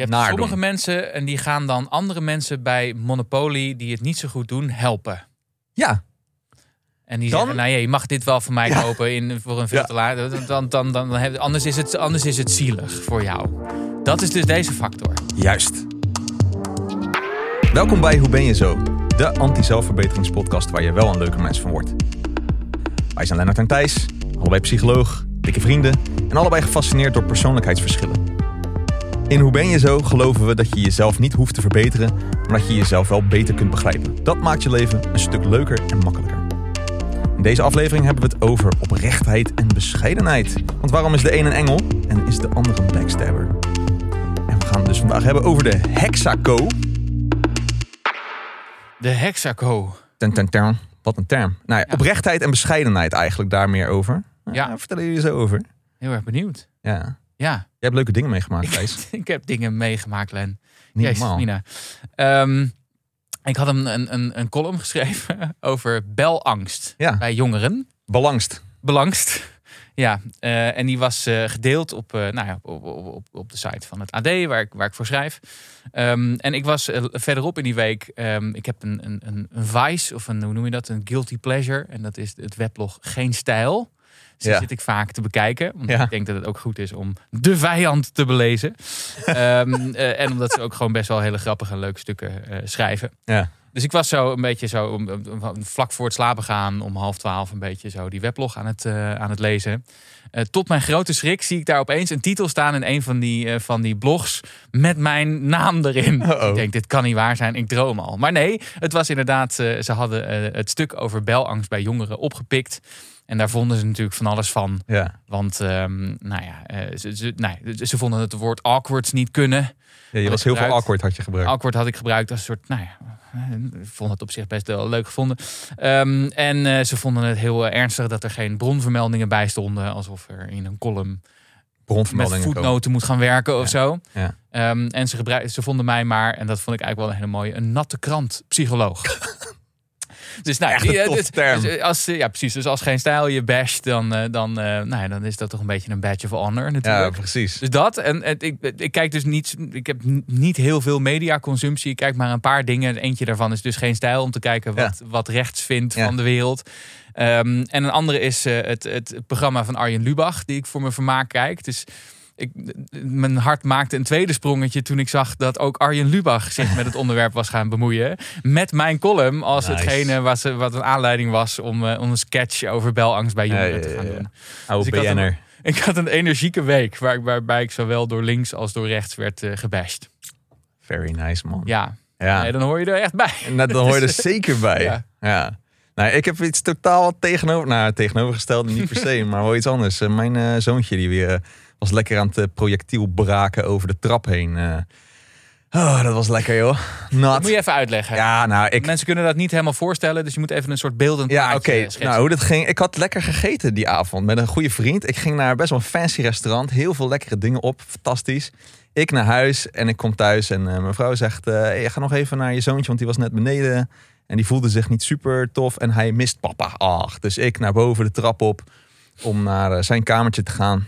Hebt naar sommige doen. mensen en die gaan dan andere mensen bij Monopoly die het niet zo goed doen helpen. Ja, En die Dan- zeggen, nou ja, je mag dit wel van mij Ja. kopen in, voor een veel te laag. Dan, dan, dan, dan, anders, is het, anders is het zielig voor jou. Dat is dus deze factor. juist. Welkom bij Hoe ben je zo? De anti-zelfverbeteringspodcast waar je wel een leuke mens van wordt. Wij zijn Lennart en Thijs, allebei psycholoog, dikke vrienden en allebei gefascineerd door persoonlijkheidsverschillen. In Hoe ben je zo geloven we dat je jezelf niet hoeft te verbeteren, maar dat je jezelf wel beter kunt begrijpen. Dat maakt je leven een stuk leuker en makkelijker. In deze aflevering hebben we het over oprechtheid en bescheidenheid. Want waarom is de een een engel en is de ander een backstabber? En we gaan het dus vandaag hebben over de hexaco. De Hexaco. Ten, ten, ten. Wat een term. Nou ja, Ja. oprechtheid en bescheidenheid eigenlijk daar meer over. Ja. Ja. Vertellen jullie zo over? Heel erg benieuwd. Ja. Ja, Jij hebt leuke dingen meegemaakt, Thijs. ik heb dingen meegemaakt, Len. Niet. Mina. Ehm, ik had een, een, een, column geschreven over belangst Ja. bij jongeren. Belangst. Belangst. Ja, eh, en die was eh, gedeeld op, eh, nou ja, op, op, de site van het AD, waar ik, waar ik voor schrijf. Ehm, en ik was verderop in die week, ehm, ik heb een, een, een, een vice, of een, hoe noem je dat, een guilty pleasure. En dat is het weblog Geen Stijl. Dus die zit ik vaak te bekijken. Want ik denk dat het ook goed is om de vijand te belezen. Ehm, eh, en omdat ze ook gewoon best wel hele grappige en leuke stukken eh, schrijven. Ja. Dus ik was zo een beetje zo, om- vlak voor het slapen gaan, om half twaalf, een beetje zo die weblog aan het, eh, aan het lezen. Tot mijn grote schrik zie ik daar opeens een titel staan in een van die, van die blogs met mijn naam erin. Uh-oh. Ik denk, dit kan niet waar zijn, ik droom al. Maar nee, het was inderdaad, ze hadden het stuk over belangst bij jongeren opgepikt. En daar vonden ze natuurlijk van alles van. Ja. Want ehm, nou ja, eh, ze, ze, nee, ze vonden het woord awkward niet kunnen. ja je was heel veel awkward had je gebruikt. Awkward had ik gebruikt als een soort, nou ja, ik vond het op zich best wel leuk gevonden. Ehm, en eh, ze vonden het heel eh, ernstig dat er geen bronvermeldingen bij stonden. Alsof er in een column met voetnoten moet gaan werken of Ja. zo. Ja. Ehm, en ze, gebruik, ze vonden mij maar, en dat vond ik eigenlijk wel een hele mooie, een natte krant psycholoog. Dus nou, Echt die, eh, dus- dus, eh, als, eh, ja, precies. Dus als geen stijl je basht, dan, dan, nou ja, dan is dat toch een beetje een badge of honor Ja, natuurlijk. precies. Dus dat. En ik, ik kijk dus niet. Ik heb niet heel veel mediaconsumptie. Ik kijk maar een paar dingen. Eentje daarvan is dus geen stijl om te kijken wat, wat rechts vindt Ja. van de wereld. Ehm, en een andere is het, het programma van Arjen Lubach, die ik voor mijn vermaak kijk. Dus ik, mijn hart maakte een tweede sprongetje toen ik zag dat ook Arjen Lubach zich met het onderwerp was gaan bemoeien. Met mijn column als Nice. hetgene was, wat een aanleiding was om, om een sketch over belangst bij jongeren te gaan doen. Oude Dus ik had BN'er. Ik had een energieke week waar, waarbij ik zowel door links als door rechts werd eh gebashed. Very nice, man. Ja, Ja. Nee, dan hoor je er echt bij. En dat, dan hoor je er zeker bij. Ja. Ja. Nou, ik heb iets totaal tegenover, nou, tegenovergestelde niet per se, maar wel iets anders. Eh, Mijn zoontje die weer was lekker aan het eh, projectiel braken over de trap heen. eh. Oh, dat was lekker, joh. Dat Nat. moet je even uitleggen. Ja, nou, ik, Mensen kunnen dat niet helemaal voorstellen, dus je moet even een soort beeldend Ja, oké. Nou, hoe dat ging. Ik had lekker gegeten die avond met een goede vriend. Ik ging naar best wel een fancy restaurant. Heel veel lekkere dingen op. Fantastisch. Ik naar huis en ik kom thuis en eh, mijn vrouw zegt: eh hey, ga nog even naar je zoontje, want die was net beneden. En die voelde zich niet super tof en hij mist papa. Ach, dus ik naar boven de trap op om naar zijn kamertje te gaan.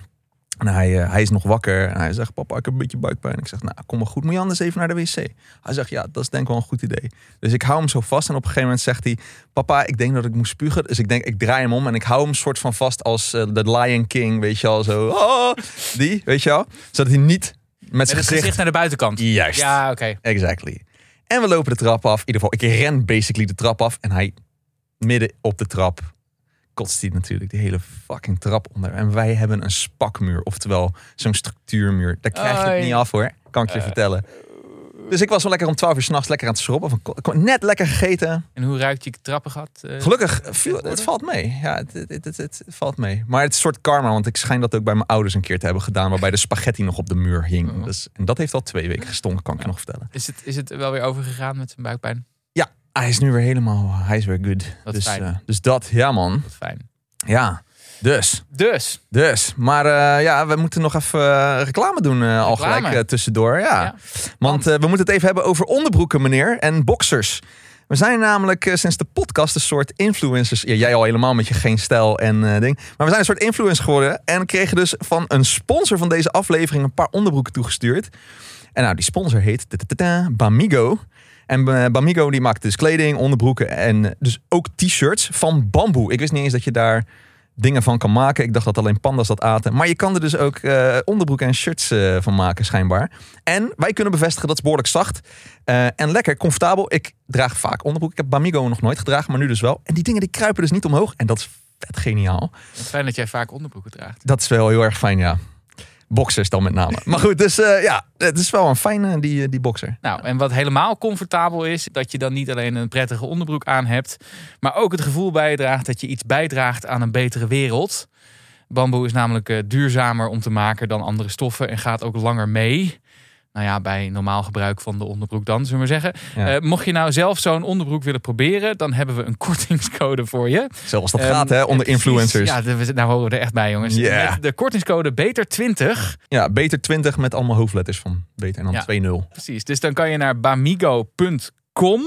En hij, eh, hij is nog wakker en hij zegt: Papa, ik heb een beetje buikpijn. Ik zeg: Nou, kom maar goed. Moet je anders even naar de wc? Hij zegt: Ja, dat is denk ik wel een goed idee. Dus ik hou hem zo vast en op een gegeven moment zegt hij: Papa, ik denk dat ik moet spugen. Dus ik denk, ik draai hem om en ik hou hem soort van vast als eh, de Lion King, weet je al zo. Oh, die, weet je wel? Zodat hij niet met Met zijn gezicht naar de buitenkant. Juist. Ja, oké. Exactly. En we lopen de trap af. In ieder geval, ik ren basically de trap af en hij midden op de trap kotst hij natuurlijk de hele fucking trap onder. En wij hebben een spakmuur, oftewel zo'n structuurmuur. Daar krijg je het niet af hoor, kan ik je vertellen. Dus ik was wel lekker om 12 uur s'nachts lekker aan het schrobben. Van, net lekker gegeten. En hoe ruikt je trappengat? eh? Gelukkig, viel, het valt mee. Ja, het, het, het, het valt mee. Maar het is een soort karma, want ik schijn dat ook bij mijn ouders een keer te hebben gedaan, waarbij de spaghetti nog op de muur hing. Oh. Dus, en dat heeft al twee weken gestonken, kan ik je nog vertellen. Is, het, is het wel weer overgegaan met zijn buikpijn? Hij is nu weer helemaal, hij is weer good. Dat is dus, fijn. eh, dus dat, ja man. Fijn. Ja, dus. Dus, Dus, maar eh, ja, we moeten nog even eh, reclame doen al Reclame. gelijk tussendoor. Ja. Ja. Want we moeten het even hebben over onderbroeken, meneer, en boxers. We zijn namelijk sinds de podcast een soort influencers. Ja, jij al helemaal met je geen stijl en ding. Maar we zijn een soort influencer geworden. En kregen dus van een sponsor van deze aflevering een paar onderbroeken toegestuurd. En nou, die sponsor heet Bamigo. En eh, Bamigo die maakt dus kleding, onderbroeken en eh, dus ook t-shirts van bamboe. Ik wist niet eens dat je daar dingen van kan maken. Ik dacht dat alleen panda's dat aten. Maar je kan er dus ook eh, onderbroeken en shirts van maken, schijnbaar. En wij kunnen bevestigen dat is behoorlijk zacht. eh, en lekker, comfortabel. Ik draag vaak onderbroek. Ik heb Bamigo nog nooit gedragen, maar nu dus wel. En die dingen die kruipen dus niet omhoog. En dat is vet geniaal. Het is fijn dat jij vaak onderbroeken draagt. Dat is wel heel erg fijn, ja. Boxers dan met name. Maar goed, dus eh, ja, het is wel een fijne, die, die boxer. Nou, en wat helemaal comfortabel is, dat je dan niet alleen een prettige onderbroek aan hebt, maar ook het gevoel bijdraagt dat je iets bijdraagt aan een betere wereld. Bamboe is namelijk eh, duurzamer om te maken dan andere stoffen en gaat ook langer mee. Nou ja, bij normaal gebruik van de onderbroek dan, zullen we maar zeggen. Ja. Eh, mocht je nou zelf zo'n onderbroek willen proberen, dan hebben we een kortingscode voor je. Zoals dat Ehm, gaat, hè, onder precies. influencers. Ja, Ja, nou horen we er echt bij, jongens. Ja. Met de kortingscode BETER20 beter 20 met allemaal hoofdletters van beter en dan Ja. 2-0. Precies. Dus dan kan je naar bamigo.com.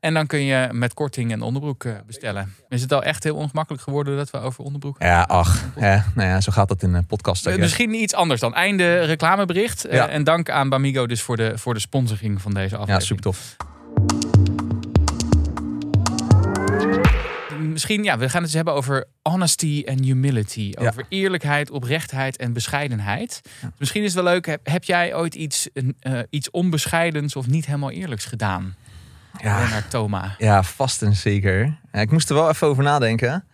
En dan kun je met korting een onderbroek eh, bestellen. Is het al echt heel ongemakkelijk geworden dat we over onderbroek Ja, ach, nou ja, zo gaat dat in een podcast. Eh, I guess. Misschien iets anders dan. Einde reclamebericht. Eh, Ja. en dank aan Bamigo dus voor de, voor de sponsoring van deze Ja, aflevering. super tof. Misschien, ja, we gaan het eens hebben over honesty en humility. Ja. Over eerlijkheid, oprechtheid en bescheidenheid. Misschien is het wel leuk, heb, heb jij ooit iets, eh, iets onbescheidens of niet helemaal eerlijks gedaan? Ja, Lennart Thoma. ja, vast en zeker. Ik moest er wel even over nadenken.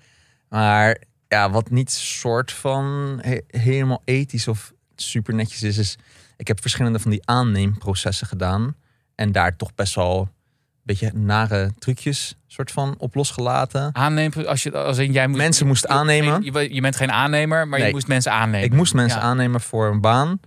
Maar ja, wat niet soort van he- helemaal ethisch of super netjes is, is... Ik heb verschillende van die aanneemprocessen gedaan. En daar toch best wel een beetje nare trucjes soort van op losgelaten. Aannemen, als je als in jij moet, Mensen moest aannemen. Je, je bent geen aannemer, maar je moest mensen aannemen. Ik moest mensen Ja. aannemen voor een baan.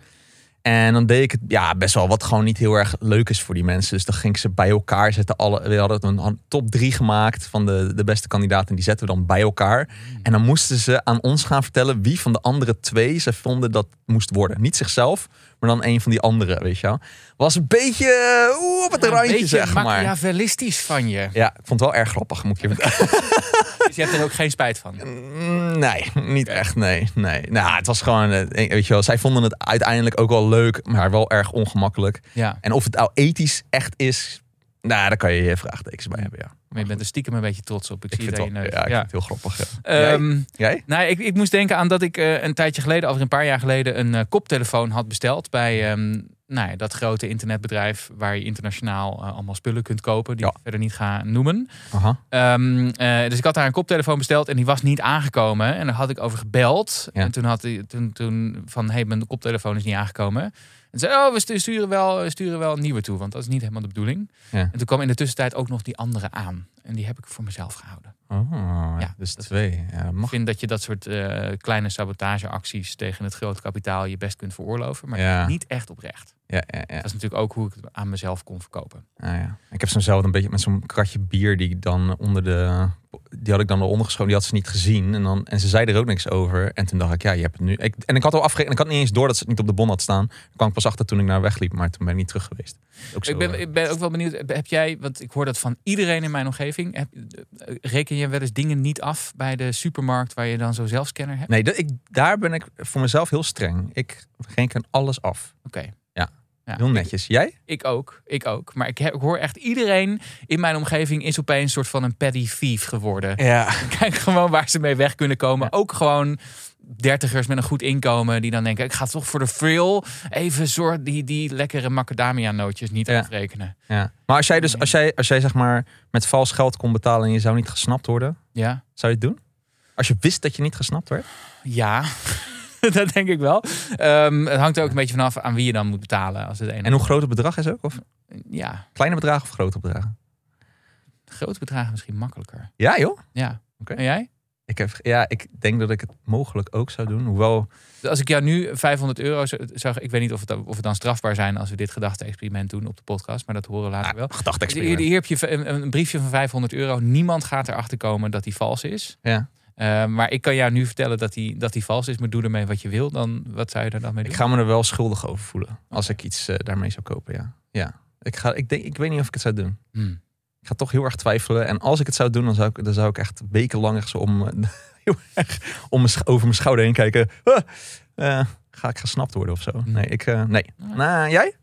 En dan deed ik het ja, best wel wat gewoon niet heel erg leuk is voor die mensen. Dus dan ging ik ze bij elkaar zetten. Alle, we hadden een top drie gemaakt van de, de beste kandidaten. Die zetten we dan bij elkaar. Hmm. En dan moesten ze aan ons gaan vertellen wie van de andere twee ze vonden dat moest worden. Niet zichzelf, maar dan een van die anderen, weet je wel. Was een beetje eh, oeh, op het Ja, randje, zeg maar. machiavellistisch van je. Ja, ik vond het wel erg grappig, moet ik je. Dus je hebt er ook geen spijt van. Mm, Nee, niet echt. Nee, nee. Nou, het was gewoon, eh, weet je wel, zij vonden het uiteindelijk ook wel leuk, maar wel erg ongemakkelijk. Ja, En of het nou ethisch echt is, nou, daar kan je je vraagtekens bij hebben, ja. maar je bent er stiekem een beetje trots op. Ik, Ik zie wel, je ja, ik Ja. vind het heel grappig. Ja. Jij? Ehm, Jij? nou, ik, ik moest denken aan dat ik eh, een tijdje geleden, over een paar jaar geleden, een eh, koptelefoon had besteld bij ehm, nou ja, dat grote internetbedrijf waar je internationaal eh, allemaal spullen kunt kopen, die Ja. ik verder niet ga noemen. Aha. Ehm, eh, dus ik had daar een koptelefoon besteld en die was niet aangekomen. En daar had ik over gebeld. En toen had hij toen, toen van, hé, hey, mijn koptelefoon is niet aangekomen. En zei, oh, we stu- sturen wel, we sturen wel een nieuwe toe, want dat is niet helemaal de bedoeling. Ja. En toen kwam in de tussentijd ook nog die andere aan. En die heb ik voor mezelf gehouden. Oh, Ja, dus dat- twee. Ja, dat Ik mag. vind dat je dat soort eh, kleine sabotageacties tegen het grote kapitaal je best kunt veroorloven. Maar Ja. niet echt oprecht. Ja, ja, ja. Dat is natuurlijk ook hoe ik het aan mezelf kon verkopen. Ah, ja. Ik heb zo'nzelfde een beetje met zo'n kratje bier die ik dan onder de. Die had ik dan eronder geschoven, die had ze niet gezien. En, dan, en ze zei er ook niks over. En toen dacht ik, ja, je hebt het nu. Ik, en ik had al afgerekend. Ik had niet eens door dat ze het niet op de bon had staan. Daar kwam ik pas achter toen ik naar wegliep. Maar toen ben ik niet terug geweest. Ook zo, Ik ben, eh, ik ben ook wel benieuwd, heb jij, want ik hoor dat van iedereen in mijn omgeving. Heb, eh, reken je wel eens dingen niet af bij de supermarkt waar je dan zo'n zelfscanner hebt? Nee, dat, ik, daar ben ik voor mezelf heel streng. Ik reken alles af. Oké. Ja, Heel netjes. Jij? Ik, ook, ik ook. Maar ik, heb, ik hoor echt iedereen in mijn omgeving is opeens een soort van een petty thief geworden. Ja. Kijk gewoon waar ze mee weg kunnen komen. Ook gewoon dertigers met een goed inkomen die dan denken, ik ga toch voor de frill even soort die, die lekkere macadamia nootjes niet Ja. afrekenen. ja. Maar als jij dus, als jij, als jij zeg maar met vals geld kon betalen en je zou niet gesnapt worden, Ja? zou je het doen? Als je wist dat je niet gesnapt werd? Ja. dat denk ik wel. Ehm, het hangt er ook een beetje vanaf aan wie je dan moet betalen. Als het een En hoe groot het bedrag is ook? Of Ja, kleine bedragen of grote bedragen? grote bedragen misschien makkelijker. Ja, joh. Ja. Oké. En jij? Ik, heb, ja, ik denk dat ik het mogelijk ook zou doen. Hoewel, Als ik jou nu 500 euro zou ik weet niet of het, of het dan strafbaar zijn als we dit gedachte-experiment doen op de podcast, maar dat horen we later wel. gedachte Hier, hier heb je een, een briefje van 500 euro. Niemand gaat erachter komen dat die vals is. Ja. Eh, maar ik kan jou nu vertellen dat die, dat die vals is. Maar doe ermee wat je wil. Dan, wat zou je er dan mee doen? Ik ga me er wel schuldig over voelen. Als ik iets eh, daarmee zou kopen, ja. Ja. Ik, ga, ik, denk, ik weet niet of ik het zou doen. Hmm. Ik ga toch heel erg twijfelen. En als ik het zou doen, dan zou ik, dan zou ik echt wekenlang echt zo om, eh, heel erg om mijn, over mijn schouder heen kijken. Ah, ga ik gesnapt worden of zo. Hm. Nee, ik, nee. Nou, jij?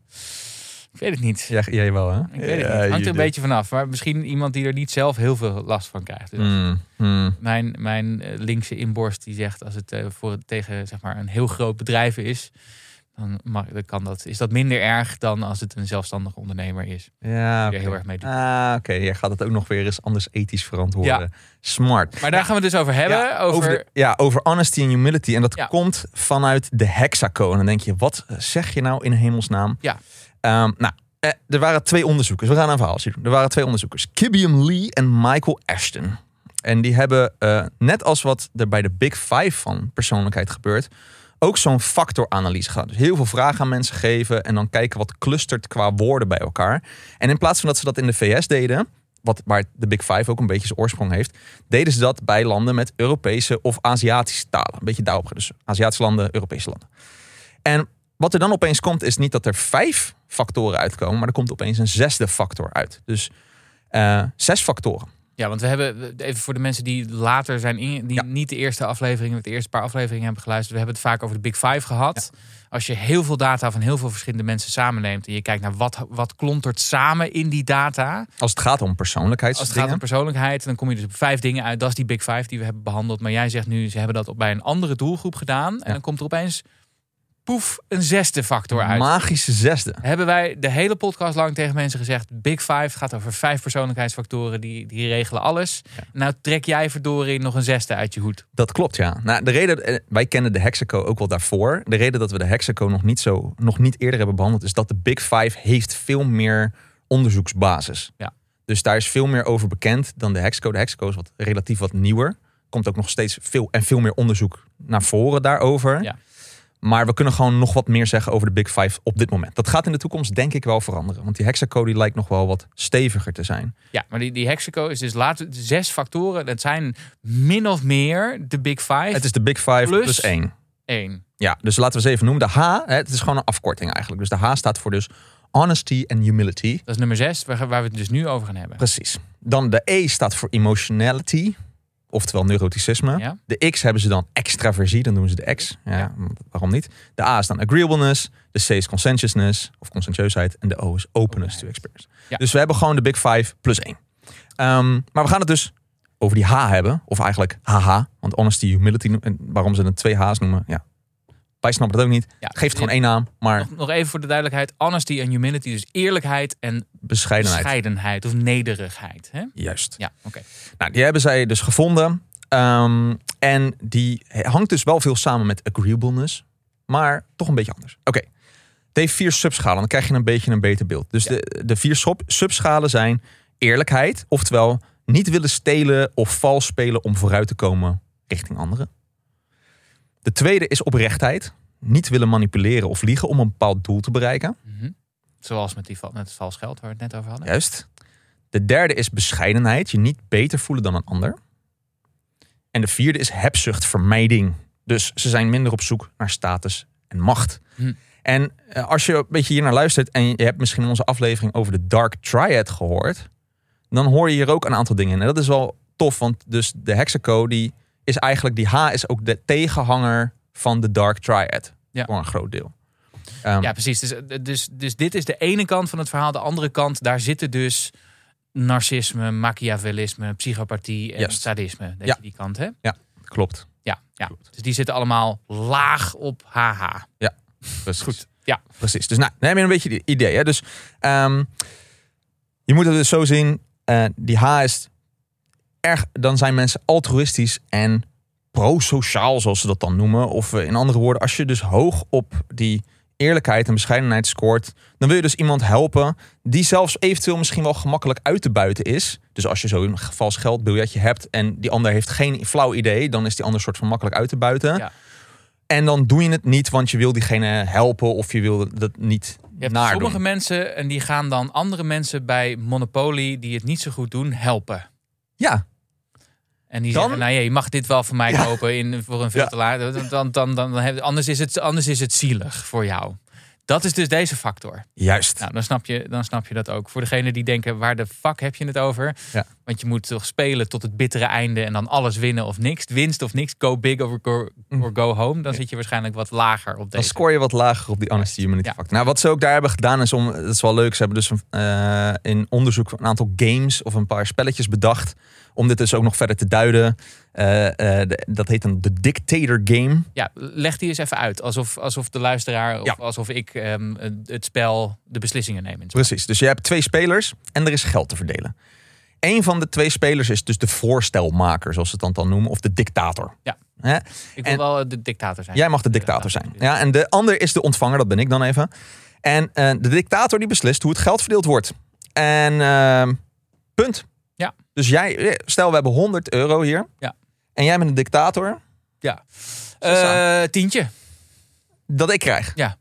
Ik weet het niet. jij? Jij wel, hè? Ik weet het Ja, niet. Hangt er een beetje vanaf. Maar misschien iemand die er niet zelf heel veel last van krijgt. Dus Mm, mm. Mijn, mijn eh, linkse inborst die zegt als het eh, voor, tegen zeg maar, een heel groot bedrijf is, dan, mag, dan kan dat, is dat minder erg dan als het een zelfstandig ondernemer is. Ja, oké. heel erg mee doet. Ah, oké. Jij gaat het ook nog weer eens anders ethisch verantwoorden. Smart. Maar daar gaan we het dus over hebben. Ja, over, de- ja, over honesty en humility. En dat Ja. komt vanuit de hexaco. En dan denk je, wat zeg je nou in hemelsnaam? Ja. Ehm, nou, eh, er waren twee onderzoekers. We gaan een verhaaltje doen. Er waren twee onderzoekers. Kibium Lee en Michael Ashton. En die hebben, eh, net als wat er bij de Big Five van persoonlijkheid gebeurt, ook zo'n factoranalyse gedaan. Dus heel veel vragen aan mensen geven en dan kijken wat clustert qua woorden bij elkaar. En in plaats van dat ze dat in de VS deden, wat, waar de Big Five ook een beetje zijn oorsprong heeft, deden ze dat bij landen met Europese of Aziatische talen. Een beetje daarop. Dus Aziatische landen, Europese landen. En wat er dan opeens komt, is niet dat er vijf factoren uitkomen, maar er komt opeens een zesde factor uit. Dus eh, zes factoren. Ja, want we hebben, even voor de mensen die later zijn, in, die Ja. niet de eerste afleveringen, de eerste paar afleveringen hebben geluisterd. We hebben het vaak over de Big Five gehad. Als je heel veel data van heel veel verschillende mensen samenneemt en je kijkt naar wat, wat klontert samen in die data. Als het gaat om persoonlijkheidsdingen. Als het gaat om persoonlijkheid, dan kom je dus op vijf dingen uit. Dat is die Big Five die we hebben behandeld. Maar jij zegt nu, ze hebben dat op bij een andere doelgroep gedaan. En Ja. dan komt er opeens, poef, een zesde factor uit. Magische zesde. Hebben wij de hele podcast lang tegen mensen gezegd: Big Five gaat over vijf persoonlijkheidsfactoren, die, die regelen alles. Nou trek jij verdorie nog een zesde uit je hoed. Dat klopt, ja. Nou, de reden, eh, wij kennen de Hexaco ook wel daarvoor. De reden dat we de Hexaco nog niet, zo, nog niet eerder hebben behandeld, is dat de Big Five heeft veel meer onderzoeksbasis. Ja. Dus daar is veel meer over bekend dan de Hexaco. De Hexaco is wat, relatief wat nieuwer. Komt ook nog steeds veel en veel meer onderzoek naar voren daarover. Ja. Maar we kunnen gewoon nog wat meer zeggen over de Big Five op dit moment. Dat gaat in de toekomst denk ik wel veranderen. Want die Hexaco die lijkt nog wel wat steviger te zijn. Ja, maar die, die Hexaco is dus we zes factoren. Dat zijn min of meer de Big Five. Het is de Big Five Plus- plus één. één. Ja, dus laten we ze even noemen. De H, het is gewoon een afkorting eigenlijk. Dus de H staat voor dus honesty en humility. Dat is nummer zes, waar, waar we het dus nu over gaan hebben. Precies. Dan de E staat voor emotionality, oftewel neuroticisme. Ja? De X hebben ze dan extraversie, dan doen ze de X. Ja, Ja. Waarom niet? De A is dan agreeableness, de C is conscientiousness of conscientieusheid en de O is openness to experience. Ja. Dus we hebben gewoon de Big Five plus één. Ehm, maar we gaan het dus over die H hebben, of eigenlijk HH, want honesty, humility, en waarom ze het twee H's noemen, ja. Wij snappen het ook niet. Ja, Geeft gewoon één naam, maar Nog, nog even voor de duidelijkheid: honesty en humility, dus eerlijkheid en bescheidenheid. bescheidenheid of nederigheid. Hè? Juist. Ja, oké. Nou, die hebben zij dus gevonden. Ehm, en die hangt dus wel veel samen met agreeableness. Maar toch een beetje anders. Oké. Het heeft vier subschalen. Dan krijg je een beetje een beter beeld. Dus Ja. de, de vier sub- subschalen zijn eerlijkheid. Oftewel niet willen stelen of vals spelen om vooruit te komen richting anderen. De tweede is oprechtheid. Niet willen manipuleren of liegen om een bepaald doel te bereiken. Mhm. Zoals met, die, met het vals geld waar we het net over hadden. Juist. De derde is bescheidenheid. Je niet beter voelen dan een ander. En de vierde is hebzucht, vermijding. Dus ze zijn minder op zoek naar status en macht. Hm. En eh, als je een beetje hier naar luistert en je hebt misschien onze aflevering over de Dark Triad gehoord, dan hoor je hier ook een aantal dingen in. En dat is wel tof, want dus de Hexaco, die is eigenlijk, die H is ook de tegenhanger van de Dark Triad. Ja. Voor een groot deel. Ehm, Ja, precies. Dus, dus, dus dit is de ene kant van het verhaal. De andere kant, daar zitten dus narcisme, machiavellisme, psychopathie en sadisme. Denk Ja. je die kant, hè? Klopt. Ja, ja. Klopt. Dus die zitten allemaal laag op HH. Precies. Goed. Ja. Precies. Dus nou, heb je een beetje het idee. Hè? Dus ehm, je moet het dus zo zien. eh, die H is erg. Dan zijn mensen altruïstisch en pro-sociaal, zoals ze dat dan noemen. Of eh, in andere woorden, als je dus hoog op die eerlijkheid en bescheidenheid scoort, dan wil je dus iemand helpen die zelfs eventueel misschien wel gemakkelijk uit te buiten is. Dus als je zo'n vals geldbiljetje hebt en die ander heeft geen flauw idee, dan is die ander soort van makkelijk uit te buiten. Ja. En dan doe je het niet, want je wil diegene helpen of je wil dat niet Je hebt sommige mensen en die gaan dan andere mensen bij Monopoly die het niet zo goed doen helpen. Ja, En die Dan- zeggen, nou ja, je mag dit wel van mij Ja. kopen in, voor een veel te laag. Dan, dan, dan, dan, heb- anders, is het, anders is het zielig voor jou. Dat is dus deze factor. juist. Nou, dan snap, je, dan snap je dat ook. Voor degene die denken, waar de fuck heb je het over? Ja. Want je moet toch spelen tot het bittere einde en dan alles winnen of niks. Winst of niks, go big or go, or go home. Dan zit je waarschijnlijk wat lager op Dan deze. scoor je wat lager op die honesty humility Ja. factor. Nou, wat ze ook daar hebben gedaan is om, dat is wel leuk, ze hebben dus eh, in onderzoek een aantal games of een paar spelletjes bedacht om dit dus ook nog verder te duiden. Eh, eh, de- dat heet een de Dictator Game. Ja, leg die eens even uit. Alsof, alsof de luisteraar, of Ja. alsof ik ehm, het spel de beslissingen neem. Precies. Dus je hebt twee spelers en er is geld te verdelen. Eén van de twee spelers is dus de voorstelmaker, zoals ze het dan, dan noemen, of de dictator. Ja. Ik wil En- wel eh, de dictator zijn. Jij mag de dictator zijn. Ja, en de ander is de ontvanger, dat ben ik dan even. En eh, de dictator die beslist hoe het geld verdeeld wordt. En ehm, punt. Ja. Dus jij, stel we hebben 100 euro hier. Ja. En jij bent de dictator, Ja. Eh, tientje. dat ik krijg. Ja.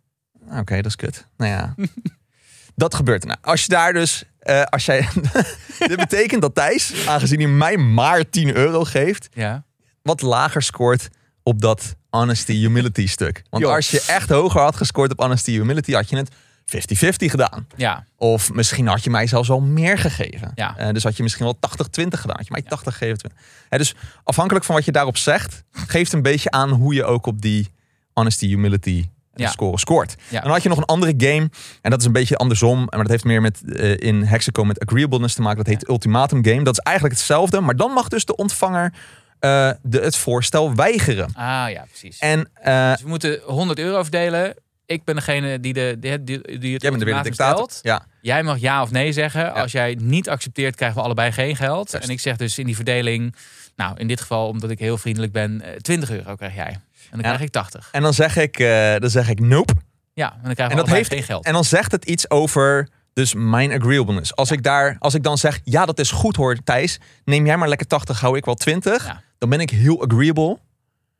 Oké, dat is kut. Nou ja. dat gebeurt. Nou, als je daar dus, eh, als jij, dit betekent dat Thijs, aangezien hij mij maar 10 euro geeft, Ja. wat lager scoort op dat honesty humility stuk. Want als je echt hoger had gescoord op honesty humility, had je het 50-50 gedaan. Ja. Of misschien had je mij zelfs al meer gegeven. Ja. Eh, dus had je misschien wel 80-20 gedaan. Had je mij 80 gegeven. 20. Hè, dus afhankelijk van wat je daarop zegt, geeft een beetje aan hoe je ook op die honesty humility eh, Ja. score scoort. Ja. En dan had je nog een andere game. En dat is een beetje andersom. Maar dat heeft meer met eh, in Hexaco met agreeableness te maken. Dat heet Ultimatum Game. Dat is eigenlijk hetzelfde. Maar dan mag dus de ontvanger eh, de, het voorstel weigeren. Ah ja, precies. En eh, Dus we moeten 100 euro verdelen. Ik ben degene die, de, die, die, die het jij bent de dictator. Ja, Jij mag ja of nee zeggen. Als jij niet accepteert, krijgen we allebei geen geld. En ik zeg dus in die verdeling, nou in dit geval omdat ik heel vriendelijk ben, eh, 20 euro krijg jij. En dan krijg ik 80. en dan zeg ik, eh, dan zeg ik nope. Ja, en dan we En dat heeft geen geld. En dan zegt het iets over dus mijn agreeableness. Als ik daar, als ik dan zeg, ja, dat is goed hoor, Thijs. Neem jij maar lekker 80, hou ik wel 20. Ja. Dan ben ik heel agreeable.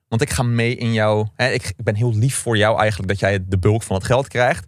Want ik ga mee in jou. Hè, ik, ik ben heel lief voor jou eigenlijk dat jij de bulk van het geld krijgt.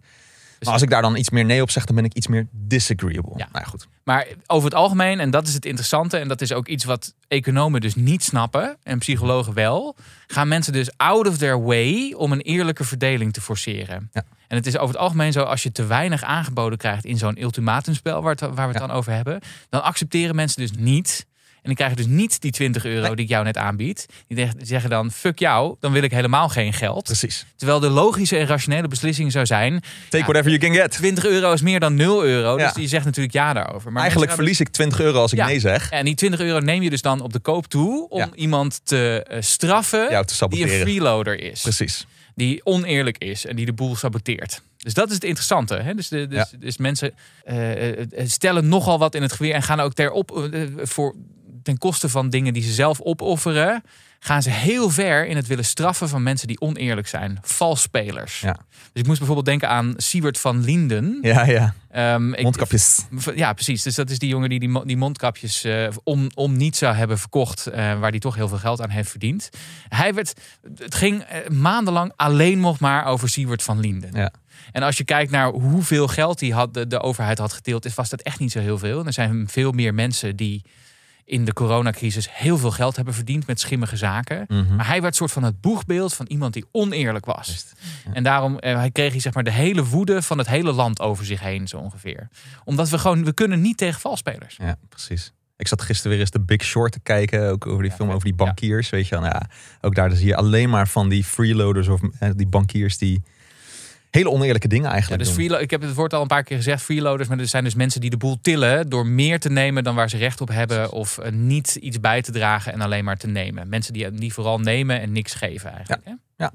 Maar als ik daar dan iets meer nee op zeg, dan ben ik iets meer disagreeable. Ja. Nou ja, goed. Maar over het algemeen, en dat is het interessante, en dat is ook iets wat economen dus niet snappen, en psychologen wel, gaan mensen dus out of their way om een eerlijke verdeling te forceren. Ja. En het is over het algemeen zo, als je te weinig aangeboden krijgt in zo'n ultimatumspel waar, het- waar we het Ja. dan over hebben, dan accepteren mensen dus niet. En die krijgen dus niet die 20 euro Nee. die ik jou net aanbied. Die zeggen dan, fuck jou, dan wil ik helemaal geen geld. Precies. Terwijl de logische en rationele beslissing zou zijn, Take Ja. whatever you can get. 20 euro is meer dan 0 euro. Ja. Dus die zegt natuurlijk ja daarover. Maar Eigenlijk verlies ik 20 euro als ik Ja. nee zeg. en die 20 euro neem je dus dan op de koop toe om iemand te eh, straffen Jou te die een freeloader is. Precies. Die oneerlijk is en die de boel saboteert. Dus dat is het interessante. Hè? Dus, de, dus, dus mensen eh, eh, stellen nogal wat in het geweer en gaan ook ter op, voor, ten koste van dingen die ze zelf opofferen. Gaan ze heel ver in het willen straffen van mensen die oneerlijk zijn. Valsspelers. Ja. Dus ik moest bijvoorbeeld denken aan Siewert van Linden. Ja, ja. Ehm, ik- Mondkapjes. ja, precies. Dus dat is die jongen die die, mo- die mondkapjes eh, om, om niet zou hebben verkocht. eh, waar hij toch heel veel geld aan heeft verdiend. Hij werd, het ging eh, maandenlang alleen nog maar over Siewert van Linden. Ja. En als je kijkt naar hoeveel geld die had, de, de overheid had geteeld, is- was dat echt niet zo heel veel. En er zijn veel meer mensen die in de coronacrisis heel veel geld hebben verdiend met schimmige zaken. Mhm. Maar hij werd soort van het boegbeeld van iemand die oneerlijk was. En daarom eh, hij kreeg hij zeg maar de hele woede van het hele land over zich heen, zo ongeveer. Omdat we gewoon, we kunnen niet tegen valspelers. Ja, precies. Ik zat gisteren weer eens de Big Short te kijken. Ook over die Ja, film over die bankiers. Weet je. Nou ja, ook daar zie je alleen maar van die freeloaders of eh, die bankiers die hele oneerlijke dingen Ja, eigenlijk dus doen. freelo- ik heb het woord al een paar keer gezegd, freeloaders. Maar er zijn dus mensen die de boel tillen door meer te nemen dan waar ze recht op hebben. Of eh, niet iets bij te dragen en alleen maar te nemen. Mensen die, die vooral nemen en niks geven eigenlijk. Hè? Ja.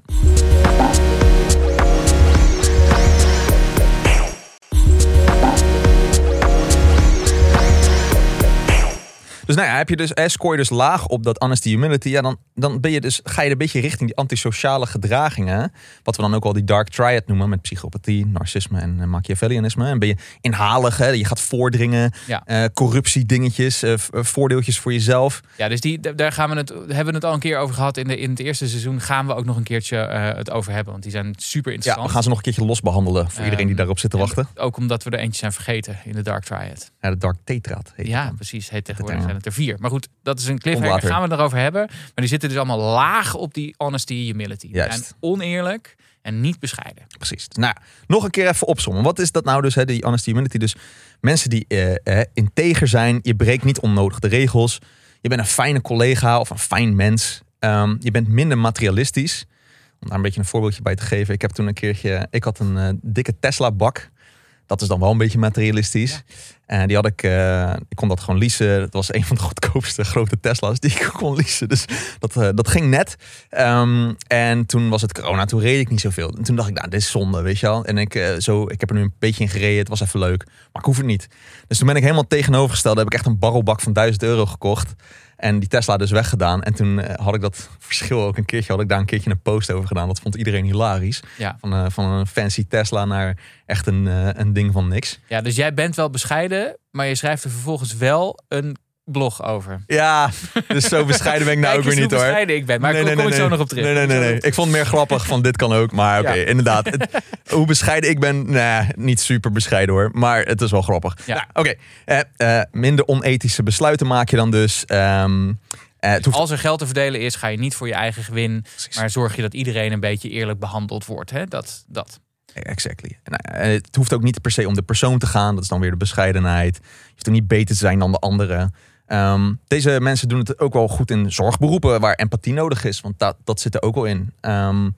Dus nou ja, heb je dus, eh, scoor je dus laag op dat honesty humility, ja, dan, dan ben je dus, ga je een beetje richting die antisociale gedragingen. Wat we dan ook al die dark triad noemen met psychopathie, narcisme en eh, machiavellianisme. En ben je inhalig, hè, je gaat voordringen, Ja. eh, corruptie dingetjes, eh, voordeeltjes voor jezelf. Ja, dus die, daar gaan we het, hebben we het al een keer over gehad. In, de, in het eerste seizoen gaan we ook nog een keertje het over hebben. Want die zijn super Ja, interessant. we gaan ze nog een keertje los behandelen voor iedereen die Ehm, daarop zit te en wachten. Ook omdat we er eentje zijn vergeten in de Dark Triad. Ja, de dark tetraad heet Ja, precies. Heet tegenwoordig. Zijn het er vier. Maar goed, dat is een cliffhanger. Onderwater. Gaan we het erover hebben. Maar die zitten dus allemaal laag op die honesty humility. Juist. zijn oneerlijk. en niet bescheiden. Precies. Nou, nog een keer even opzommen. Wat is dat nou dus, hè, die honesty humility? Dus mensen die eh, eh, integer zijn. Je breekt niet onnodig de regels. Je bent een fijne collega of een fijn mens. Ehm, je bent minder materialistisch. Om daar een beetje een voorbeeldje bij te geven. Ik heb toen een keertje... Ik had een eh, dikke Tesla-bak. Dat is dan wel een beetje materialistisch. En die had ik, eh, ik kon dat gewoon leasen. Dat was een van de goedkoopste grote Tesla's die ik kon leasen. Dus dat, eh, dat ging net. Ehm, en toen was het corona, toen reed ik niet zoveel. En toen dacht ik, nou, dit is zonde, weet je wel. En ik, eh, zo, ik heb er nu een beetje in gereden. Het was even leuk, maar ik hoef het niet. Dus toen ben ik helemaal tegenovergesteld. Heb ik echt een barrelbak van 1000 euro gekocht. En die Tesla dus weggedaan. En toen had ik dat verschil ook een keertje, had ik daar een keertje een post over gedaan. Dat vond iedereen hilarisch. Ja. Van, van een fancy Tesla naar echt een, een ding van niks. Ja, dus jij bent wel bescheiden, maar je schrijft er vervolgens wel een blog over. Ja, dus zo bescheiden ben ik nou ook weer niet hoor. bescheiden ik ben, maar daar kom ik zo nog op terug. Nee, nee, nee, nee. Ik vond het meer grappig van dit kan ook. Maar oké, Ja. inderdaad. Het- hoe bescheiden ik ben, nee, niet super bescheiden hoor. Maar het is wel grappig. Ja. Nou, oké, Eh, eh, minder onethische besluiten maak je dan dus. Het hoeft Als er geld te verdelen is, ga je niet voor je eigen gewin, maar zorg je dat iedereen een beetje eerlijk behandeld wordt. Hè? Dat, dat. Exactly. Eh, het hoeft ook niet per se om de persoon te gaan. Dat is dan weer de bescheidenheid. Je hoeft ook niet beter te zijn dan de anderen. Ehm, deze mensen doen het ook wel goed in zorgberoepen waar empathie nodig is. Want dat, dat zit er ook wel in. Ehm,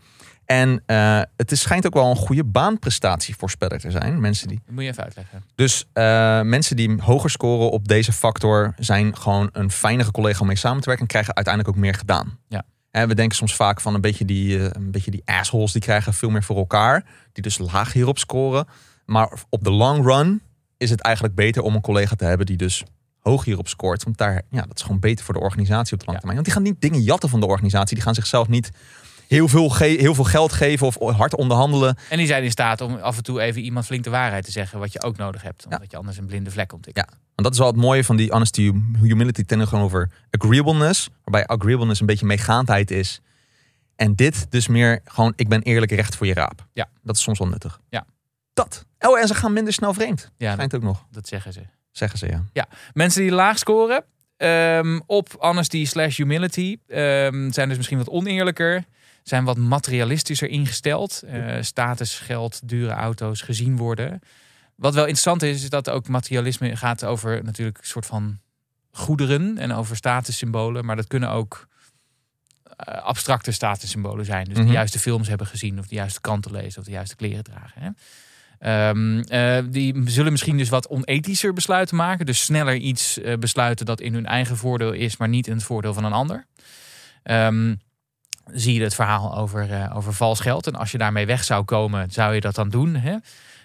en eh, het is, schijnt ook wel een goede baanprestatievoorspeller te zijn. Mensen die, Dat moet je even uitleggen. dus eh, mensen die hoger scoren op deze factor zijn gewoon een fijnere collega om mee samen te werken. En krijgen uiteindelijk ook meer gedaan. Ja. En we denken soms vaak van een beetje, die, eh, een beetje die assholes die krijgen veel meer voor elkaar. Die dus laag hierop scoren. Maar op de long run is het eigenlijk beter om een collega te hebben die dus hoog hierop scoort. Want daar, ja, dat is gewoon beter voor de organisatie op de lange termijn. Want die gaan niet dingen jatten van de organisatie. Die gaan zichzelf niet heel veel, heel veel geld geven of hard onderhandelen. En die zijn in staat om af en toe even iemand flink de waarheid te zeggen, wat je ook nodig hebt, Ja. omdat je anders een blinde vlek ontwikkelt. Want dat is wel het mooie van die honesty, humility tegenover agreeableness. Waarbij agreeableness een beetje meegaandheid is. En dit dus meer gewoon, ik ben eerlijk recht voor je raap. Ja. Dat is soms wel nuttig. Ja. Dat. Oh, en ze gaan minder snel vreemd. Ja, Schijnt ook nog, dat zeggen ze. zeggen ze ja. Mensen die laag scoren ehm, op honesty slash humility ehm, zijn dus misschien wat oneerlijker. Zijn wat materialistischer ingesteld. Eh, status, geld, dure auto's gezien worden. Wat wel interessant is, is dat ook materialisme gaat over natuurlijk een soort van goederen en over statussymbolen. Maar dat kunnen ook eh, abstracte statussymbolen zijn. Dus Mhm. de juiste films hebben gezien, of de juiste kranten lezen, of de juiste kleren dragen. Hè? Ehm, eh, die zullen misschien dus wat onethischer besluiten maken. Dus sneller iets besluiten dat in hun eigen voordeel is, maar niet in het voordeel van een ander. Ehm, zie je het verhaal over, eh, over vals geld. En als je daarmee weg zou komen, zou je dat dan doen. Hè?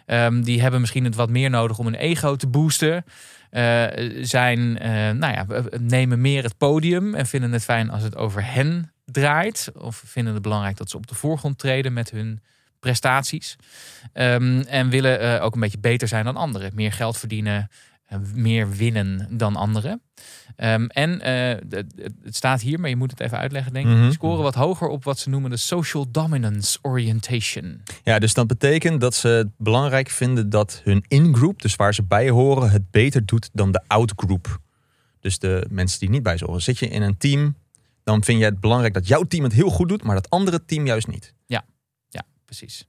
Ehm, die hebben misschien het wat meer nodig om hun ego te boosten. Eh, zijn, eh, nou ja, nemen meer het podium en vinden het fijn als het over hen draait. Of vinden het belangrijk dat ze op de voorgrond treden met hun prestaties. Ehm, en willen ook een beetje beter zijn dan anderen. Meer geld verdienen, meer winnen dan anderen. Ehm, en eh, het- staat hier, maar je moet het even uitleggen, denk ik. Mhm. Scoren wat hoger op wat ze noemen de social dominance orientation. Ja, dus dat betekent dat ze het belangrijk vinden dat hun in-group, dus waar ze bij horen, het beter doet dan de out-group. Dus de mensen die niet bij ze horen. Zit je in een team, dan vind je het belangrijk dat jouw team het heel goed doet, maar dat andere team juist niet. Ja, precies.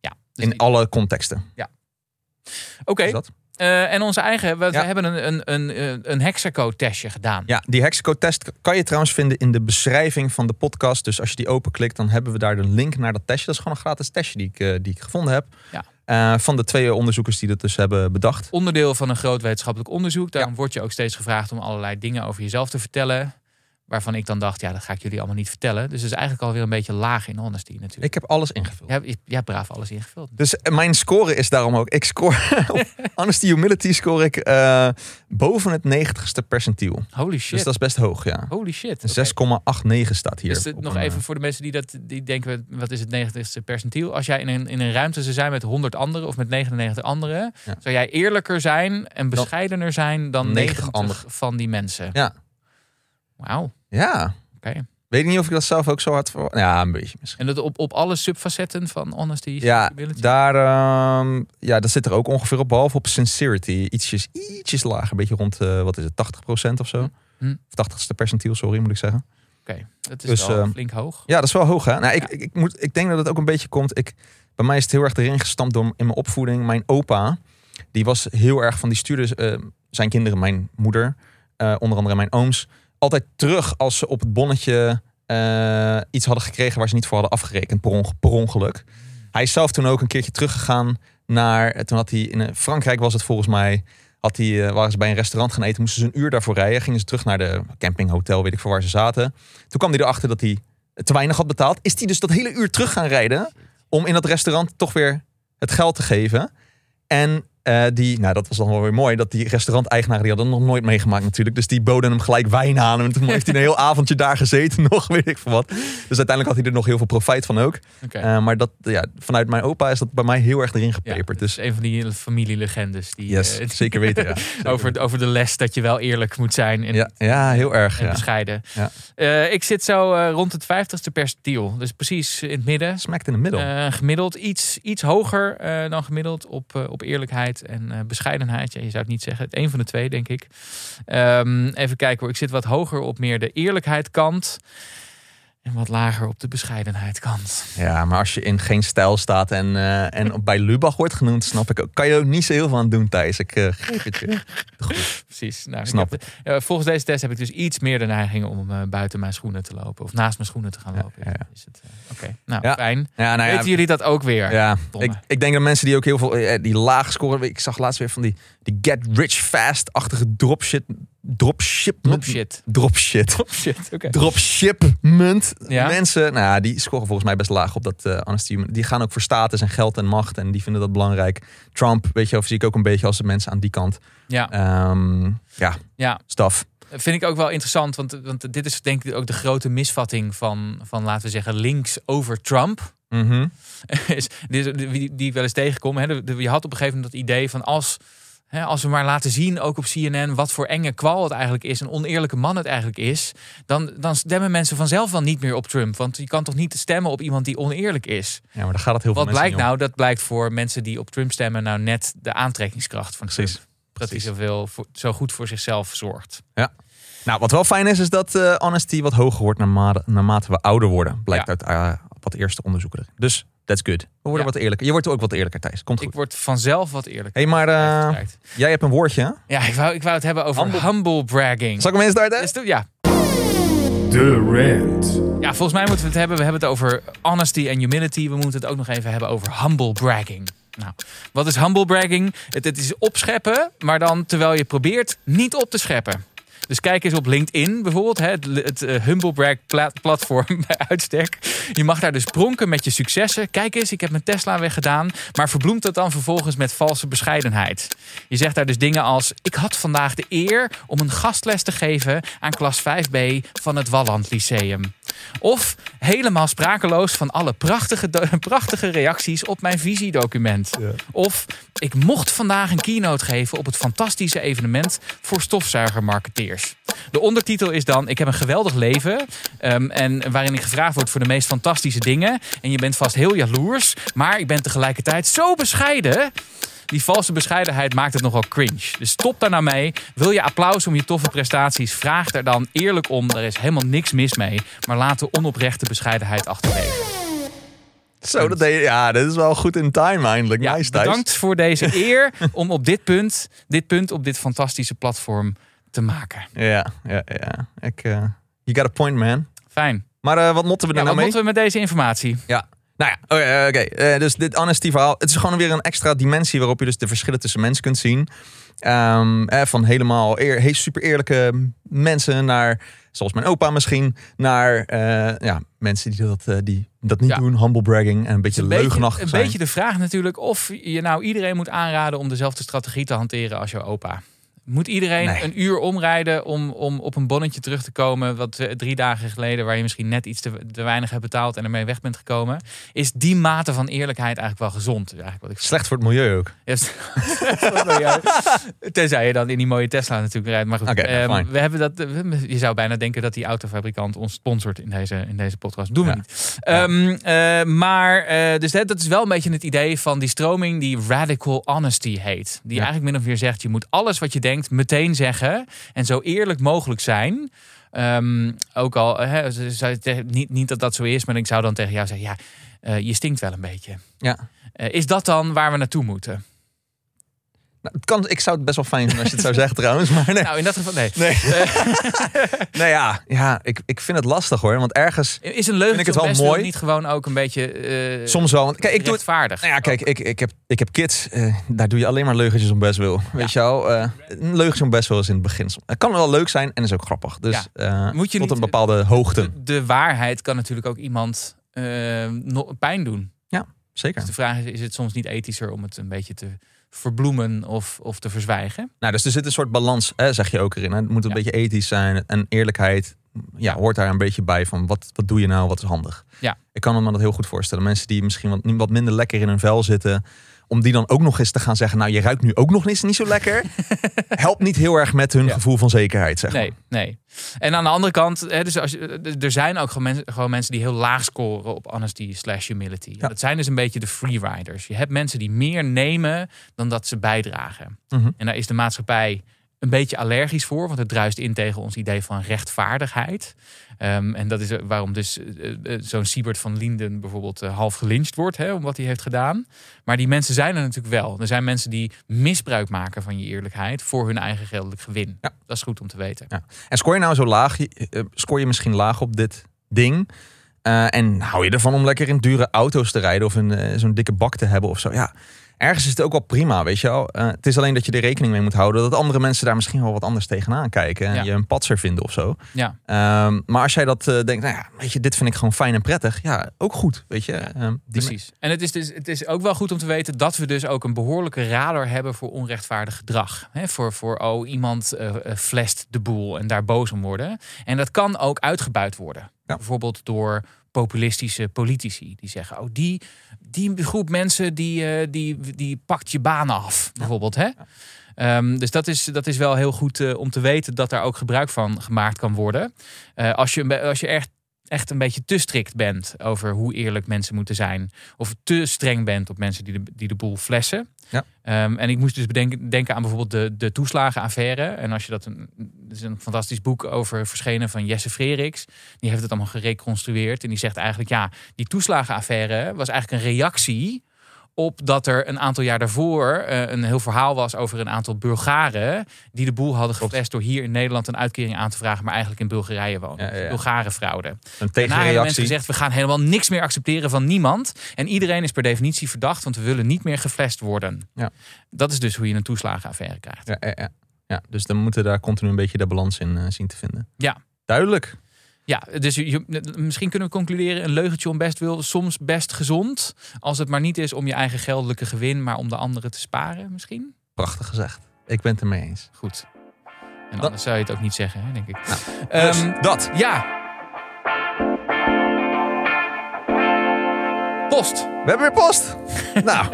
Ja, dus In die- alle contexten. Oké, Is eh, en onze eigen, we, hebben een, een, een, een, een Hexaco-testje gedaan. Ja, die Hexaco-test kan je trouwens vinden in de beschrijving van de podcast. Dus als je die openklikt, dan hebben we daar de link naar dat testje. Dat is gewoon een gratis testje die ik, eh, die ik gevonden heb. Ja. Eh, van de twee onderzoekers die dat dus hebben bedacht. onderdeel van een groot wetenschappelijk onderzoek. Daarom word je ook steeds gevraagd om allerlei dingen over jezelf te vertellen. Waarvan ik dan dacht, ja, dat ga ik jullie allemaal niet vertellen. Dus het is eigenlijk alweer een beetje laag in honesty natuurlijk. Ik heb alles ingevuld. Jij, hebt- jij hebt braaf alles ingevuld. Dus eh, mijn score is daarom ook. Ik score op honesty humility score ik eh, boven het 90ste percentiel. Holy shit. Dus dat is best hoog, ja. Holy shit. Een Oké. 6,89 staat hier. Dus nog een, even eh, voor de mensen die, dat, die denken, wat is het 90ste percentiel? Als jij in een, in een ruimte zou zijn met 100 anderen of met 99 anderen, Ja. zou jij eerlijker zijn en bescheidener zijn dan 90 90 anderen. van die mensen. Ja. Wauw, oké. Ja. Weet ik niet of ik dat zelf ook zo had voor. Ja, een beetje misschien. En dat op, op alle subfacetten van honesty, Ja, daar, ehm, ja, dat zit er ook ongeveer op. Behalve op sincerity. Ietsjes, ietsjes lager. Een beetje rond, eh, wat is het, 80% of zo. Hm. Of 80ste percentiel, sorry, moet ik zeggen. Oké, dat is Dus, wel eh, flink hoog. Ja, dat is wel hoog hè. Nou, ik, Ja. ik, ik, moet, ik denk dat het ook een beetje komt. Ik, bij mij is het heel erg erin gestampt door in mijn opvoeding. Mijn opa, die was heel erg van die stuurde eh, zijn kinderen, mijn moeder, onder andere mijn ooms, altijd terug als ze op het bonnetje eh, iets hadden gekregen waar ze niet voor hadden afgerekend per, per ongeluk. Hij is zelf toen ook een keertje teruggegaan naar. Toen had hij in eh, Frankrijk was het volgens mij. Had hij, eh, waren ze bij een restaurant gaan eten, moesten ze een uur daarvoor rijden. Gingen ze terug naar de campinghotel, weet ik voor waar ze zaten. Toen kwam hij erachter dat hij te weinig had betaald. Is hij dus dat hele uur terug gaan rijden om in dat restaurant toch weer het geld te geven. En eh, die, nou dat was dan wel weer mooi, dat die restauranteigenaren die hadden nog nooit meegemaakt natuurlijk. Dus die boden hem gelijk wijn aan. En toen heeft hij een heel avondje daar gezeten nog, weet ik veel wat. Dus uiteindelijk had hij er nog heel veel profijt van ook. Eh, maar dat, ja, vanuit mijn opa is dat bij mij heel erg erin gepeperd. dus dus een van die familielegendes die, yes, eh, zeker weten. Ja. Zeker over, over de les dat je wel eerlijk moet zijn en, Ja, ja, heel erg. en Ja. bescheiden. Ja. Ik zit zo rond het 50ste percentiel, dus precies in het midden. Smekt in de middel. Gemiddeld iets, iets hoger dan gemiddeld op, op eerlijkheid en eh, bescheidenheid. Ja, je zou het niet zeggen. Het een van de twee, denk ik. Ehm, even kijken hoor. Ik zit wat hoger op meer de eerlijkheid kant. En wat lager op de bescheidenheid kant. Ja, maar als je in geen stijl staat en, eh, en bij Lubach wordt genoemd, snap ik ook. Kan je ook niet zo heel veel aan doen, Thijs. Ik eh, geef het je. Goed. Precies. Nou, ik Snap heb ja, volgens deze test heb ik dus iets meer de neiging om eh, buiten mijn schoenen te lopen. Of naast mijn schoenen te gaan lopen. ja, ja. Is het, Oké, nou Ja. fijn. Ja, nou ja, Weten jullie dat ook weer? Ja, ik, ik denk dat mensen die ook heel veel, die laag scoren. Ik zag laatst weer van die, die get rich fast-achtige dropshit. Dropship. Drop shit. Dropshit. Drop shit, oké. Dropshipment. Ja? Mensen, nou ja, die scoren volgens mij best laag op dat uh, honesty. Die gaan ook voor status en geld en macht. En die vinden dat belangrijk. Trump, weet je, of zie ik ook een beetje als de mensen aan die kant. Ja, Ehm, ja, ja. staf. Vind ik ook wel interessant, want, want dit is denk ik ook de grote misvatting van, van laten we zeggen, links over Trump. Is, die, die, wel eens tegenkom. Hè. Je had op een gegeven moment dat idee van als, als we maar laten zien, ook op CNN, wat voor enge kwal het eigenlijk is, een oneerlijke man het eigenlijk is, dan, dan stemmen mensen vanzelf wel niet meer op Trump. Want je kan toch niet stemmen op iemand die oneerlijk is. Ja, maar daar gaat het heel Wat veel mensen blijkt nou? Dat blijkt voor mensen die op Trump stemmen nou net de aantrekkingskracht van Precies. Trump. Dat hij Precies. zoveel, voor- zo goed voor zichzelf zorgt. Nou, wat wel fijn is, is dat eh, honesty wat hoger wordt naarmate, naarmate we ouder worden. Blijkt Ja. uit eh, wat eerste onderzoeken. Dus that's good. We worden Ja. wat eerlijker. Je wordt ook wat eerlijker, Thijs. Komt goed. Ik word vanzelf wat eerlijker. hey, maar eh, jij hebt een woordje. hè? Ja, ik wou, ik wou het hebben over Humble- humble, bragging. Zal ik hem? Is het- ja, De rant. Ja, volgens mij moeten we het hebben. We hebben het over honesty en humility. We moeten het ook nog even hebben over humble bragging. Nou, wat is humble bragging? Het, het is opscheppen, maar dan terwijl je probeert niet op te scheppen. Dus kijk eens op LinkedIn bijvoorbeeld, hè, het, het eh, Humble Brag pla- platform bij uitstek. Je mag daar dus pronken met je successen. Kijk eens, ik heb mijn Tesla weggedaan. Maar verbloemt dat dan vervolgens met valse bescheidenheid. Je zegt daar dus dingen als... Ik had vandaag de eer om een gastles te geven aan klas 5B van het Walland Lyceum. Of helemaal sprakeloos van alle prachtige, prachtige reacties op mijn visiedocument. Of ik mocht vandaag een keynote geven op het fantastische evenement voor stofzuigermarketeers. De ondertitel is dan: Ik heb een geweldig leven. ehm, en waarin ik gevraagd word voor de meest fantastische dingen. En je bent vast heel jaloers, maar ik ben tegelijkertijd zo bescheiden. Die valse bescheidenheid maakt het nogal cringe. Dus stop daar nou mee. Wil je applaus om je toffe prestaties? Vraag er dan eerlijk om. Er is helemaal niks mis mee. Maar laat de onoprechte bescheidenheid achterwege. Zo, dat deed. Ja, dit is wel goed in time eindelijk. Ja, nice, bedankt voor deze eer om op dit punt, dit punt op dit fantastische platform te maken. Ja, ja, ja. Ik, eh, you got a point, man. Fijn. Maar eh, wat motten we er Ja, nou wat mee? moeten we met deze informatie? Ja. Nou ja, oké. eh, oké. Dus dit honesty verhaal. Het is gewoon weer een extra dimensie waarop je dus de verschillen tussen mensen kunt zien. Ehm, eh, van helemaal eer, super eerlijke mensen naar, zoals mijn opa misschien, naar ja, mensen die dat, die dat niet Ja. doen. Humble bragging en een beetje Een beetje, leugenachtig een zijn. beetje de vraag natuurlijk of je nou iedereen moet aanraden om dezelfde strategie te hanteren als jouw opa. Moet iedereen Nee. een uur omrijden om, om op een bonnetje terug te komen, wat drie dagen geleden, waar je misschien net iets te, te weinig hebt betaald en ermee weg bent gekomen? Is die mate van eerlijkheid eigenlijk wel gezond? Eigenlijk wat ik Slecht voor het milieu ook. Tenzij je dan in die mooie Tesla natuurlijk rijdt. Maar goed, Oké, ehm, we hebben dat. Je zou bijna denken dat die autofabrikant ons sponsort in deze, in deze podcast. Doen we Ja. niet. Ehm, eh, maar eh, dus dat dat is wel een beetje het idee van die stroming die radical honesty heet. Die eigenlijk min of meer zegt: je moet alles wat je denkt denkt, meteen zeggen. En zo eerlijk mogelijk zijn. Ehm, ook al, te- niet, niet dat dat zo is, maar ik zou dan tegen jou zeggen: ja, eh, je stinkt wel een beetje. Ja. Eh, is dat dan waar we naartoe moeten? Nou, het kan, ik zou het best wel fijn vinden als je het zou zeggen trouwens. Maar nee. Nou, in dat geval, nee. Nee, nee ja, ja ik, ik vind het lastig hoor. Want ergens, Is een leugentje Vind ik het wel mooi. niet gewoon ook een beetje eh soms wel. Want, kijk, ik doe het. Nou ja, kijk, ik, ik, heb, ik heb kids. eh, daar doe je alleen maar leugentjes om best wil. Weet je wel? eh, een leugentje om best wel is in het begin. Het kan wel leuk zijn en is ook grappig. Dus Moet je tot een bepaalde hoogte. de, de waarheid kan natuurlijk ook iemand pijn doen. Zeker. Dus de vraag is, is het soms niet ethischer om het een beetje te verbloemen of, of te verzwijgen? Nou, dus er zit een soort balans, hè, zeg je ook erin. Hè? Het moet een Ja. beetje ethisch zijn. En eerlijkheid ja, hoort daar een beetje bij. Van wat, wat doe je nou, wat is handig? Ja. Ik kan me dat heel goed voorstellen. Mensen die misschien wat, wat minder lekker in hun vel zitten. Om die dan ook nog eens te gaan zeggen... nou, je ruikt nu ook nog eens niet zo lekker. helpt niet heel erg met hun Ja. gevoel van zekerheid, zeg Nee, nee. En aan de andere kant, hè, dus als je, er zijn ook gewoon mensen, gewoon mensen die heel laag scoren op honesty slash humility. Ja. Dat zijn dus een beetje de freeriders. Je hebt mensen die meer nemen dan dat ze bijdragen. Mhm. En daar is de maatschappij een beetje allergisch voor, want het druist in tegen ons idee van rechtvaardigheid. Ehm, en dat is waarom dus eh, eh, zo'n Siebert van Linden bijvoorbeeld eh, half gelyncht wordt, hè, om wat hij heeft gedaan. Maar die mensen zijn er natuurlijk wel. Er zijn mensen die misbruik maken van je eerlijkheid voor hun eigen geldelijk gewin. Ja. Dat is goed om te weten. En scoor je nou zo laag, eh, scoor je misschien laag op dit ding. eh, en hou je ervan om lekker in dure auto's te rijden of een, eh, zo'n dikke bak te hebben of zo. Ja, ergens is het ook wel prima, weet je wel. Eh, het is alleen dat je er rekening mee moet houden dat andere mensen daar misschien wel wat anders tegenaan kijken. En Ja. je een patser vinden of zo. Ja. Ehm, maar als jij dat eh, denkt, nou ja, weet je, dit vind ik gewoon fijn en prettig. Ja, ook goed, weet je. Ehm, die Precies. En het is, dus, het is ook wel goed om te weten dat we dus ook een behoorlijke radar hebben voor onrechtvaardig gedrag. He, voor, voor, oh, iemand eh, flest de boel en daar boos om worden. En dat kan ook uitgebuit worden. Ja. Bijvoorbeeld door populistische politici. Die zeggen, oh, die, die groep mensen die, eh, die, die pakt je baan af. Bijvoorbeeld, hè? Ehm, dus dat is, dat is wel heel goed eh, om te weten dat daar ook gebruik van gemaakt kan worden. Eh, als je, als je echt, echt een beetje te strikt bent over hoe eerlijk mensen moeten zijn. Of te streng bent op mensen die de, die de boel flessen. Ja. Ehm, en ik moest dus bedenken, denken aan bijvoorbeeld de, de toeslagenaffaire. En als je dat een, er is een fantastisch boek over verschenen van Jesse Freriks. Die heeft het allemaal gereconstrueerd. En die zegt eigenlijk, ja, die toeslagenaffaire was eigenlijk een reactie op dat er een aantal jaar daarvoor eh, een heel verhaal was over een aantal Bulgaren die de boel hadden geflest door hier in Nederland een uitkering aan te vragen, maar eigenlijk in Bulgarije wonen. Ja. Bulgarenfraude. Een hebben mensen tegenreactie. gezegd, we gaan helemaal niks meer accepteren van niemand. En iedereen is per definitie verdacht, want we willen niet meer geflest worden. Ja. Dat is dus hoe je een toeslagenaffaire krijgt. Ja, ja, ja. ja, dus dan moeten we daar continu een beetje de balans in eh, zien te vinden. Ja. Duidelijk. Ja, dus je, misschien kunnen we concluderen, een leugentje om best wil, soms best gezond. Als het maar niet is om je eigen geldelijke gewin, maar om de anderen te sparen misschien. Prachtig gezegd. Ik ben het ermee eens. Goed. En Dat- anders zou je het ook niet zeggen, hè, denk ik. Nou, Ehm, dus dat. ja. Post. We hebben weer post. nou,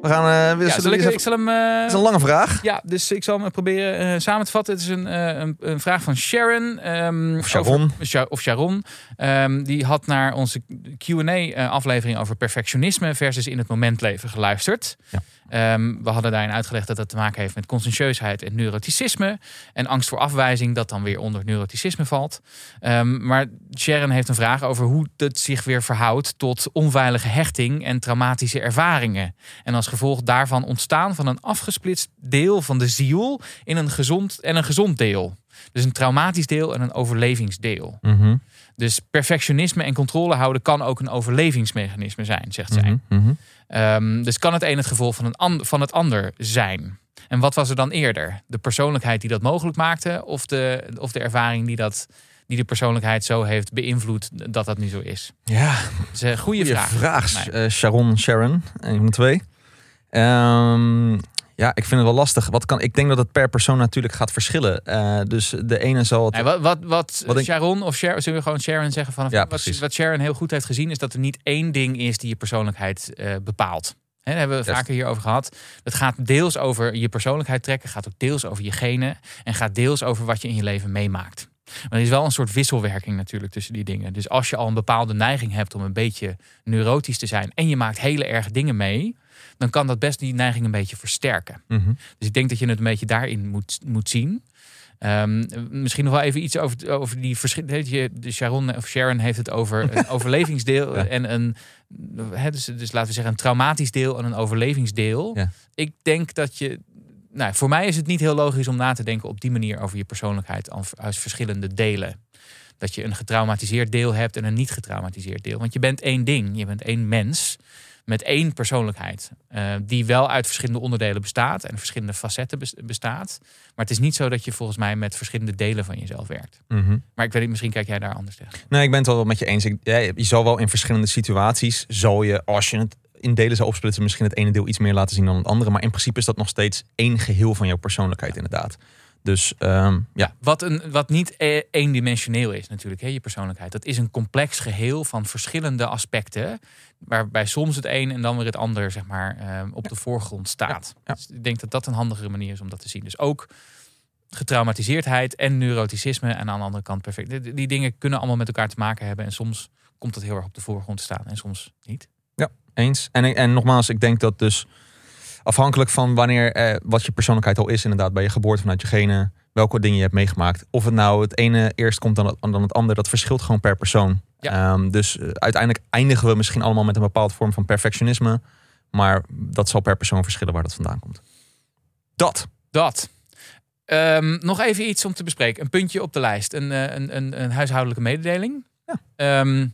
we gaan... we Ja, zal ik, ik zal hem... eh, is een lange vraag. Ja, dus ik zal hem proberen eh, samen te vatten. Het is een, een, een vraag van Sharon. ehm, Of Sharon. over- Sha- of Sharon. Ehm, die had naar onze Q&A-aflevering over perfectionisme versus in het moment leven geluisterd. Ja. Ehm, we hadden daarin uitgelegd dat dat te maken heeft met conscientieusheid en neuroticisme. En angst voor afwijzing, dat dan weer onder neuroticisme valt. Ehm, maar Sharon heeft een vraag over hoe het zich weer verhoudt tot onveilige hechting en traumatische ervaringen. En als gevolg daarvan ontstaan van een afgesplitst deel van de ziel in een gezond en een gezond deel. Dus een traumatisch deel en een overlevingsdeel. Mhm, Dus perfectionisme en controle houden kan ook een overlevingsmechanisme zijn, zegt zij. mhm, mhm. Ehm, dus kan het een het gevolg van, een an- van het ander zijn. En wat was er dan eerder? De persoonlijkheid die dat mogelijk maakte, of de, of de ervaring die, dat, die de persoonlijkheid zo heeft beïnvloed dat dat nu zo is? Ja, Dat is een goede goede vraag. vraag. Eh, Sharon, Sharon. Een van de twee. Ehm, ja, ik vind het wel lastig. Wat kan, ik denk dat het per persoon natuurlijk gaat verschillen. Eh, dus de ene zal het... Nee, wat, wat, wat, Wat ik- Sharon of Sharon, zullen we gewoon Sharon zeggen van Ja, wat, precies. wat Sharon heel goed heeft gezien is dat er niet één ding is die je persoonlijkheid eh, bepaalt. Hè, daar hebben we vaker hierover gehad. Het gaat deels over je persoonlijkheid trekken, gaat ook deels over je genen en gaat deels over wat je in je leven meemaakt. Maar er is wel een soort wisselwerking natuurlijk tussen die dingen. Dus als je al een bepaalde neiging hebt om een beetje neurotisch te zijn en je maakt hele erge dingen mee, dan kan dat best die neiging een beetje versterken. Mhm. Dus ik denk dat je het een beetje daarin moet, moet zien. Ehm, misschien nog wel even iets over, over die verschillende. De Sharon of Sharon heeft het over een overlevingsdeel Ja. en een. Hè, dus, dus laten we zeggen, een traumatisch deel en een overlevingsdeel. Ja. Ik denk dat je. Nou, voor mij is het niet heel logisch om na te denken op die manier over je persoonlijkheid als verschillende delen. Dat je een getraumatiseerd deel hebt en een niet getraumatiseerd deel. Want je bent één ding, je bent één mens met één persoonlijkheid. eh, die wel uit verschillende onderdelen bestaat en verschillende facetten bes- bestaat. Maar het is niet zo dat je volgens mij met verschillende delen van jezelf werkt. Mhm. Maar ik weet niet, misschien kijk jij daar anders tegen. Nee, ik ben het wel met je eens. Ik, ja, je zal wel in verschillende situaties, zal je, als je het in delen zou opsplitsen, misschien het ene deel iets meer laten zien dan het andere. Maar in principe is dat nog steeds één geheel van jouw persoonlijkheid, inderdaad. Dus ehm, ja, Wat, een, wat niet eh, eendimensioneel is natuurlijk, hè, je persoonlijkheid. Dat is een complex geheel van verschillende aspecten. Waarbij soms het een en dan weer het ander zeg maar, eh, op de voorgrond staat. Ja. Dus ik denk dat dat een handigere manier is om dat te zien. Dus ook getraumatiseerdheid en neuroticisme. En aan de andere kant perfect. Die, die dingen kunnen allemaal met elkaar te maken hebben. En soms komt dat heel erg op de voorgrond te staan en soms niet. eens. En, en nogmaals, ik denk dat dus afhankelijk van wanneer, eh, wat je persoonlijkheid al is, inderdaad, bij je geboorte vanuit je genen, welke dingen je hebt meegemaakt. Of het nou het ene eerst komt dan het, dan het andere, dat verschilt gewoon per persoon. Ja. Ehm, dus eh, uiteindelijk eindigen we misschien allemaal met een bepaald vorm van perfectionisme. Maar dat zal per persoon verschillen waar dat vandaan komt. Dat. Dat. Ehm, nog even iets om te bespreken. Een puntje op de lijst. Een, eh, een, een, een huishoudelijke mededeling. Ja. Ehm,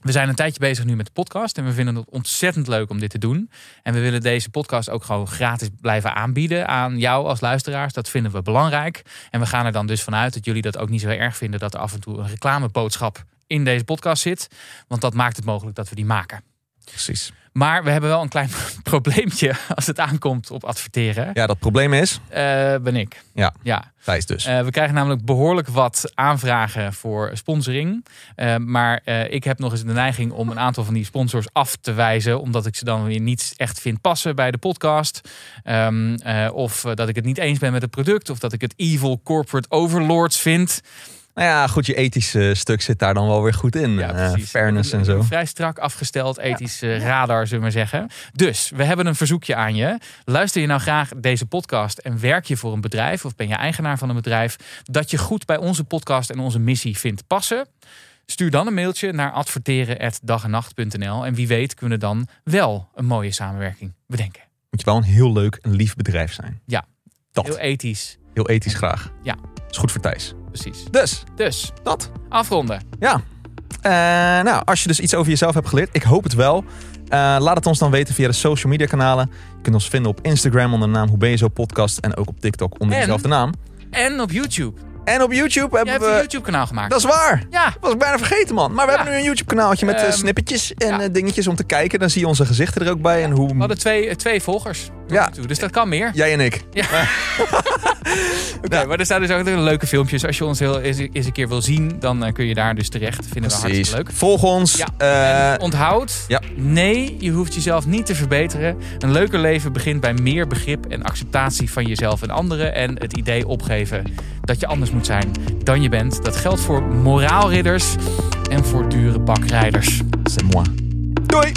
we zijn een tijdje bezig nu met de podcast. En we vinden het ontzettend leuk om dit te doen. En we willen deze podcast ook gewoon gratis blijven aanbieden aan jou als luisteraars. Dat vinden we belangrijk. En we gaan er dan dus vanuit dat jullie dat ook niet zo erg vinden dat er af en toe een reclameboodschap in deze podcast zit. Want dat maakt het mogelijk dat we die maken. Precies. Maar we hebben wel een klein probleempje als het aankomt op adverteren. Ja, dat probleem is, Eh, ben ik. Ja. ja. Thijs dus. Eh, we krijgen namelijk behoorlijk wat aanvragen voor sponsoring. Eh, maar ik heb nog eens de neiging om een aantal van die sponsors af te wijzen. Omdat ik ze dan weer niet echt vind passen bij de podcast. Ehm, eh, of dat ik het niet eens ben met het product. Of dat ik het evil corporate overlords vind. Nou ja, goed, je ethische stuk zit daar dan wel weer goed in. Eh, fairness en zo. Vrij strak afgesteld ethisch eh, radar, zullen we maar zeggen. Dus, we hebben een verzoekje aan je. Luister je nou graag deze podcast en werk je voor een bedrijf... of ben je eigenaar van een bedrijf... dat je goed bij onze podcast en onze missie vindt passen... Stuur dan een mailtje naar adverteren.dagenacht.nl en wie weet kunnen we dan wel een mooie samenwerking bedenken. Moet je wel een heel leuk en lief bedrijf zijn. Ja. Dat. Heel ethisch, Heel ethisch graag. Ja. Is goed voor Thijs. precies. Dus, Dus, dat. afronden. Ja. Eh, nou, als je dus iets over jezelf hebt geleerd, ik hoop het wel. Eh, laat het ons dan weten via de social media kanalen. Je kunt ons vinden op Instagram onder de naam Hoe Ben Je Zo podcast. En ook op TikTok onder En- dezelfde naam. En op YouTube. En op YouTube hebben hebt een we... YouTube kanaal gemaakt. Dat is waar. Ja, Dat was ik bijna vergeten, man. Maar we Ja. hebben nu een YouTube kanaaltje met eh, Ehm, snippetjes en ja. eh, dingetjes om te kijken. Dan zie je onze gezichten er ook bij. En we hoe... hadden twee, eh, twee volgers. Ja. dus dat kan meer. Jij en ik. Oké, maar er staan dus ook leuke filmpjes. Als je ons heel, eens, eens een keer wil zien, dan kun je daar dus terecht. Vinden we hartstikke leuk. Volg ons. Ja. En onthoud, ja. nee, je hoeft jezelf niet te verbeteren. Een leuker leven begint bij meer begrip en acceptatie van jezelf en anderen. En het idee opgeven dat je anders moet zijn dan je bent. Dat geldt voor moraalridders en voor dure bakrijders. C'est moi. Doei.